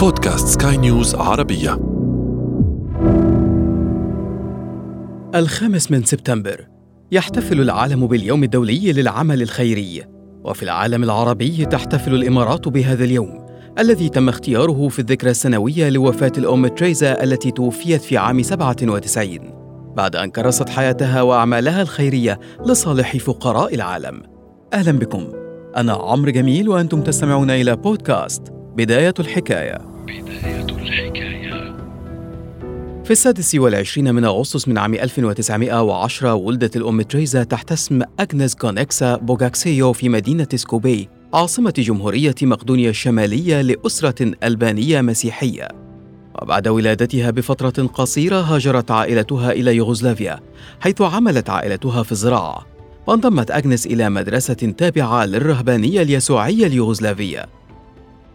بودكاست سكاي نيوز عربية. الخامس من سبتمبر يحتفل العالم باليوم الدولي للعمل الخيري وفي العالم العربي تحتفل الإمارات بهذا اليوم الذي تم اختياره في الذكرى السنوية لوفاة الأم تريزا التي توفيت في عام 97 بعد أن كرست حياتها وأعمالها الخيرية لصالح فقراء العالم. أهلا بكم. أنا عمرو جميل وأنتم تستمعون إلى بودكاست بداية الحكاية. بداية الحكاية. في السادس والعشرين من أغسطس من عام 1910 ولدت الأم تريزا تحت اسم أغنس كونكسا بوغاكسيو في مدينة سكوبي عاصمة جمهورية مقدونيا الشمالية لأسرة ألبانية مسيحية. وبعد ولادتها بفترة قصيرة هاجرت عائلتها إلى يوغوسلافيا حيث عملت عائلتها في الزراعة. وانضمت أغنس إلى مدرسة تابعة للرهبانية اليسوعية اليوغوسلافية.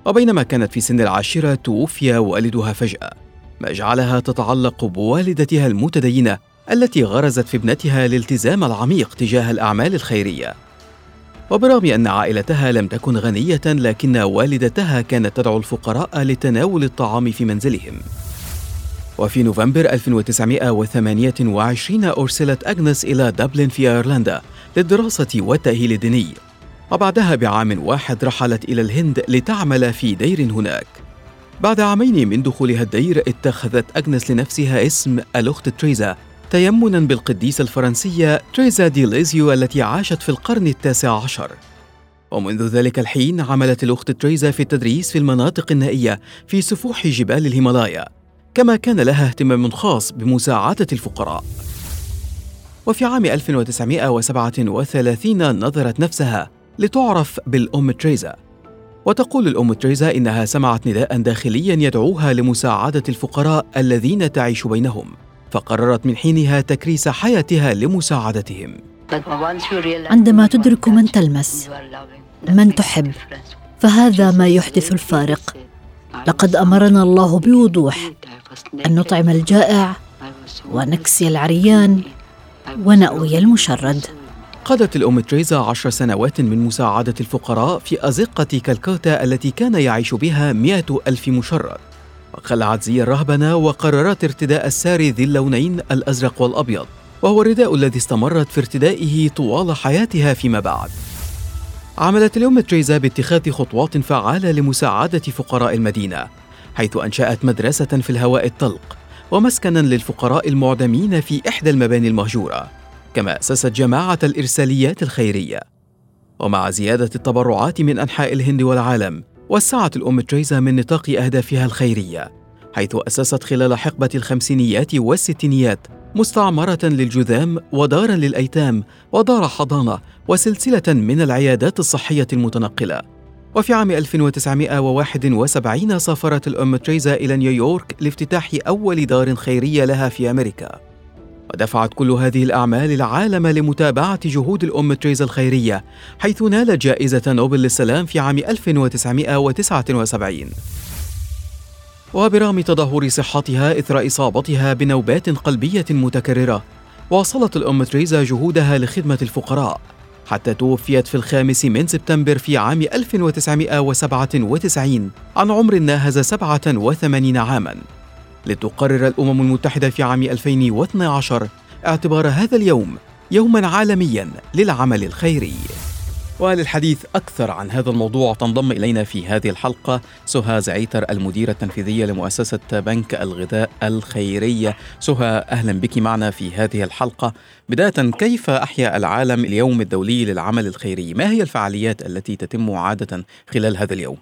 وبينما كانت في سن العاشرة توفي والدها فجأة ما جعلها تتعلق بوالدتها المتدينة التي غرزت في ابنتها الالتزام العميق تجاه الأعمال الخيرية. وبرغم أن عائلتها لم تكن غنية لكن والدتها كانت تدعو الفقراء لتناول الطعام في منزلهم. وفي نوفمبر 1928 أرسلت أغنس إلى دبلن في أيرلندا للدراسة والتأهيل الديني. وبعدها بعام واحد رحلت إلى الهند لتعمل في دير هناك. بعد عامين من دخولها الدير اتخذت أغنس لنفسها اسم الأخت تريزا تيمنا بالقديسة الفرنسية تريزا دي ليزيو التي عاشت في القرن التاسع عشر. ومنذ ذلك الحين عملت الأخت تريزا في التدريس في المناطق النائية في سفوح جبال الهيمالايا كما كان لها اهتمام خاص بمساعدة الفقراء. وفي عام 1937 نظرت نفسها لتعرف بالأم تريزا. وتقول الأم تريزا إنها سمعت نداء داخليا يدعوها لمساعدة الفقراء الذين تعيش بينهم فقررت من حينها تكريس حياتها لمساعدتهم. عندما تدرك من تلمس من تحب فهذا ما يحدث الفارق. لقد أمرنا الله بوضوح أن نطعم الجائع ونكسي العريان ونأوي المشرد. قضت الأم تريزا عشر سنوات من مساعدة الفقراء في أزقة كالكوتا التي كان يعيش بها مئة ألف مشرد. وخلعت زي الرهبنة وقررت ارتداء الساري ذي اللونين الأزرق والأبيض وهو الرداء الذي استمرت في ارتدائه طوال حياتها فيما بعد. عملت الأم تريزا باتخاذ خطوات فعالة لمساعدة فقراء المدينة حيث أنشأت مدرسة في الهواء الطلق ومسكنا للفقراء المعدمين في إحدى المباني المهجورة. كما أسست جماعة الإرساليات الخيرية. ومع زيادة التبرعات من أنحاء الهند والعالم وسعت الأم تريزا من نطاق أهدافها الخيرية حيث أسست خلال حقبة الخمسينيات والستينيات مستعمرة للجذام ودارا للأيتام ودار حضانة وسلسلة من العيادات الصحية المتنقلة. وفي عام 1971 سافرت الأم تريزا إلى نيويورك لافتتاح أول دار خيرية لها في أمريكا. ودفعت كل هذه الأعمال العالم لمتابعة جهود الأم تريزا الخيرية حيث نالت جائزة نوبل للسلام في عام 1979 وبرغم تدهور صحتها إثر إصابتها بنوبات قلبية متكررة واصلت الأم تريزا جهودها لخدمة الفقراء حتى توفيت في الخامس من سبتمبر في عام 1997 عن عمر ناهز 87 عاماً. لتقرر الأمم المتحدة في عام 2012 اعتبار هذا اليوم يوما عالميا للعمل الخيري. وللحديث أكثر عن هذا الموضوع تنضم إلينا في هذه الحلقة سهى زعيتر المديرة التنفيذية لمؤسسة بنك الغذاء الخيرية سهى أهلا بك معنا في هذه الحلقة. بداية كيف أحيا العالم اليوم الدولي للعمل الخيري؟ ما هي الفعاليات التي تتم عادة خلال هذا اليوم؟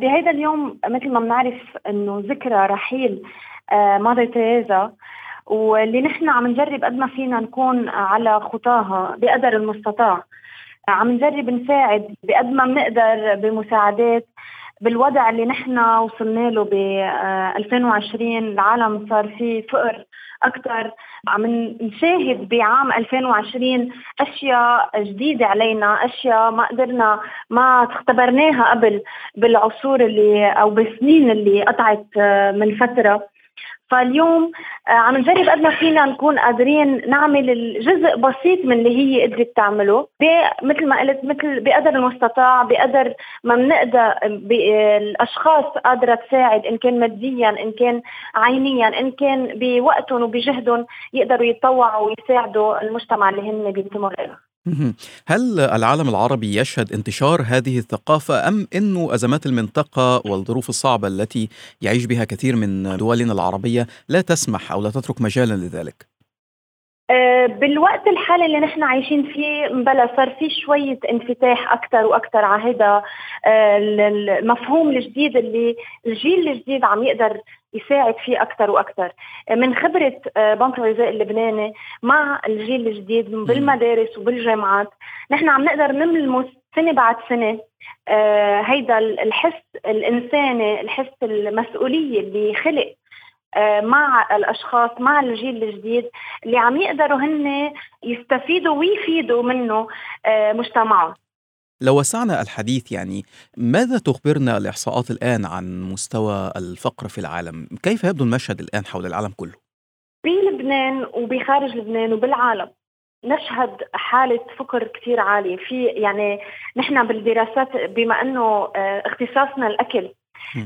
بهذا اليوم مثل ما بنعرف إنه ذكرى رحيل آه، مادر تيريزا واللي نحن عم نجرب قد ما فينا نكون على خطاها بقدر المستطاع. عم نجرب نساعد بقد ما بنقدر بمساعدات بالوضع اللي نحن وصلنا له ب 2020 آه، العالم صار فيه فقر أكثر عم نشاهد بعام 2020 أشياء جديدة علينا أشياء ما قدرنا ما اختبرناها قبل بالعصور اللي أو بالسنين اللي قطعت آه، من فترة. فاليوم آه، عم نجرب قد ما فينا نكون قادرين نعمل الجزء بسيط من اللي هي قدرت تعمله. مثل ما قلت مثل بقدر المستطاع بقدر ما بنقدر الأشخاص قادرة تساعد إن كان ماديا إن كان عينيا إن كان بوقتهم وبجهدهم يقدروا يتطوعوا ويساعدوا المجتمع اللي هن بينتموا له هل العالم العربي يشهد انتشار هذه الثقافة أم أنه أزمات المنطقة والظروف الصعبة التي يعيش بها كثير من دولنا العربية لا تسمح أو لا تترك مجالا لذلك؟ آه، بالوقت الحالي اللي نحن عايشين فيه بلا صار في شوية انفتاح أكثر وأكثر على هذا آه، المفهوم الجديد اللي الجيل الجديد عم يقدر يساعد فيه أكثر وأكثر من خبرة آه، بنك الغذاء اللبناني مع الجيل الجديد بالمدارس وبالجامعات نحن عم نقدر نلمس سنة بعد سنة. هيدا الحس الإنساني الحس المسؤولية اللي خلق آه، مع الأشخاص مع الجيل الجديد اللي عم يقدروا هن يستفيدوا ويفيدوا منه آه، مجتمعهم لو وسعنا الحديث يعني ماذا تخبرنا الإحصاءات الآن عن مستوى الفقر في العالم؟ كيف يبدو المشهد الآن حول العالم كله؟ بلبنان وبخارج لبنان وبالعالم نشهد حالة فقر كثير عالية في يعني نحن بالدراسات بما أنه آه، اختصاصنا الأكل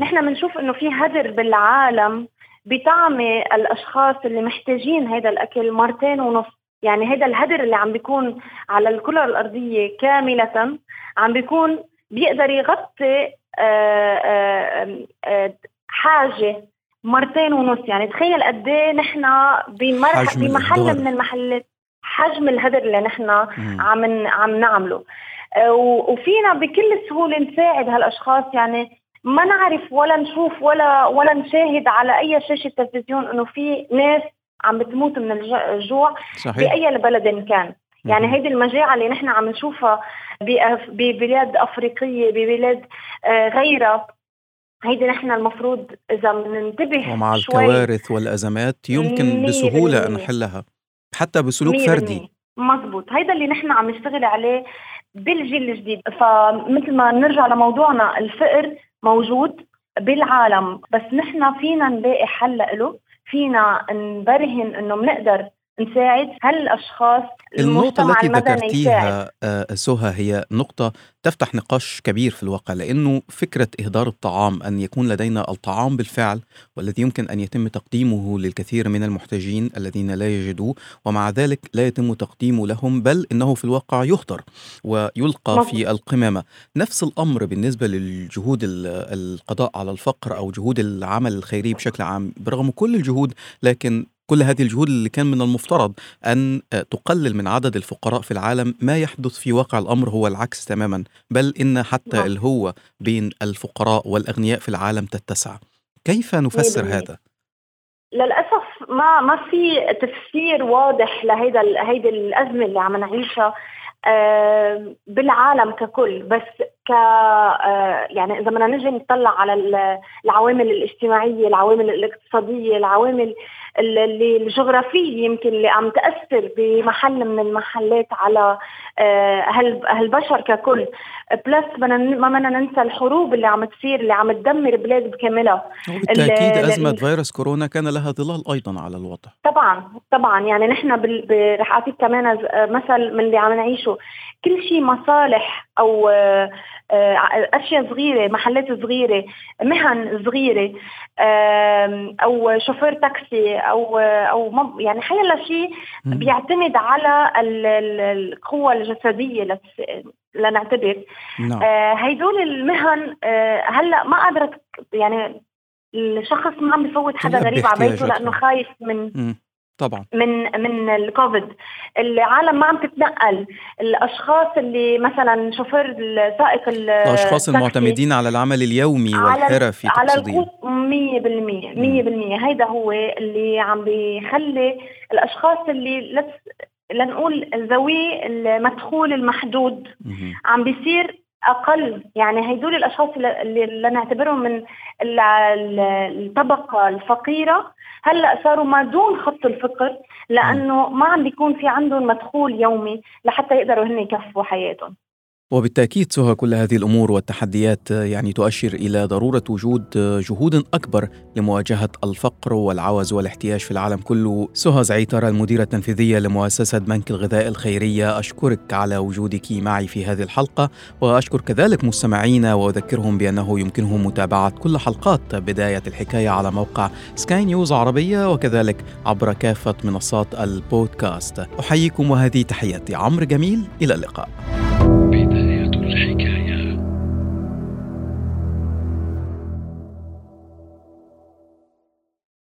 نحن بنشوف أنه في هدر بالعالم بطعمة الأشخاص اللي محتاجين هذا الأكل مرتين ونص. يعني هذا الهدر اللي عم بيكون على الكرة الأرضية كاملة عم بيكون بيقدر يغطي آه، آه، آه، حاجة مرتين ونص. يعني تخيل قد إيه نحن بمحل من المحلات. حجم الهدر اللي نحن عم عم نعمله. وفينا بكل سهولة نساعد هالأشخاص. يعني ما نعرف ولا نشوف ولا ولا نشاهد على أي شاشة تلفزيون إنه في ناس عم بتموت من الجوع صحيح. باي بلد كان. يعني هيدي المجاعة اللي نحن عم نشوفها ببلاد أفريقية ببلاد آه، غيرها هيدي نحن المفروض إذا بننتبه ومع شوي. الكوارث والأزمات يمكن بسهولة إن نحلها حتى بسلوك فردي. مزبوط هيدا اللي نحن عم نشتغل عليه بالجيل الجديد. فمثل ما نرجع لموضوعنا الفقر موجود بالعالم بس نحن فينا نلاقي حل له فينا نبرهن إنه بنقدر نساعد هالاشخاص النقطة التي ذكرتيها آه، سهى هي نقطة تفتح نقاش كبير في الواقع لأنه فكرة إهدار الطعام أن يكون لدينا الطعام بالفعل والذي يمكن أن يتم تقديمه للكثير من المحتاجين الذين لا يجدوه ومع ذلك لا يتم تقديمه لهم بل إنه في الواقع يهدر ويلقى مم. في القمامة نفس الأمر بالنسبة للجهود القضاء على الفقر أو جهود العمل الخيري بشكل عام برغم كل الجهود لكن كل هذه الجهود اللي كان من المفترض أن تقلل من عدد الفقراء في العالم ما يحدث في واقع الأمر هو العكس تماما بل إن حتى نعم. الهوة بين الفقراء والأغنياء في العالم تتسع كيف نفسر هذا؟ للأسف ما ما في تفسير واضح لهيدا هيدي الأزمة اللي عم نعيشها آه، بالعالم ككل. بس ك آه، يعني إذا بدنا نجي نطلع على العوامل الاجتماعية، العوامل الاقتصادية، العوامل اللي الجغرافية يمكن اللي عم تأثر بمحل من المحلات على آه، هالبشر ككل. بلس ما بدنا ننسى الحروب اللي عم تصير اللي عم تدمر بلاد بكاملها. وبالتأكيد أزمة فيروس كورونا كان لها ظلال أيضا على الوضع طبعا طبعا. يعني نحن رح أعطيك كمان مثل من اللي عم نعيشه. كل شيء مصالح أو آه، أشياء صغيرة محلات صغيرة مهن صغيرة أو شوفير تاكسي أو أو يعني حيلا شيء بيعتمد على القوة الجسدية لنعتبر. نعم. آه، هيدول المهن آه، هلأ ما قادرة يعني الشخص ما عم بفوت حدا غريب على بيته لأنه خايف من طبعا. من من الكوفيد. العالم ما عم تتنقل. الأشخاص اللي مثلا شوفير سائق الأشخاص المعتمدين على العمل اليومي والحرفي على القوت 100% 100% هيدا هو اللي عم بيخلي الأشخاص اللي لنقول ذوي المدخول المحدود عم بيصير أقل. يعني هدول الأشخاص اللي لنعتبرهم من الطبقة الفقيرة هلأ صاروا ما دون خط الفقر لأنه ما عم بيكون في عندهم مدخول يومي لحتى يقدروا هن يكفوا حياتهم. وبالتأكيد سهى كل هذه الأمور والتحديات يعني تؤشر إلى ضرورة وجود جهود أكبر لمواجهة الفقر والعوز والاحتياج في العالم كله. سهى زعيتر المديرة التنفيذية لمؤسسة بنك الغذاء الخيرية أشكرك على وجودك معي في هذه الحلقة وأشكر كذلك مستمعينا وأذكرهم بأنه يمكنهم متابعة كل حلقات بداية الحكاية على موقع سكاي نيوز عربية وكذلك عبر كافة منصات البودكاست. أحييكم وهذه تحياتي عمرو جميل إلى اللقاء. بداية الحكاية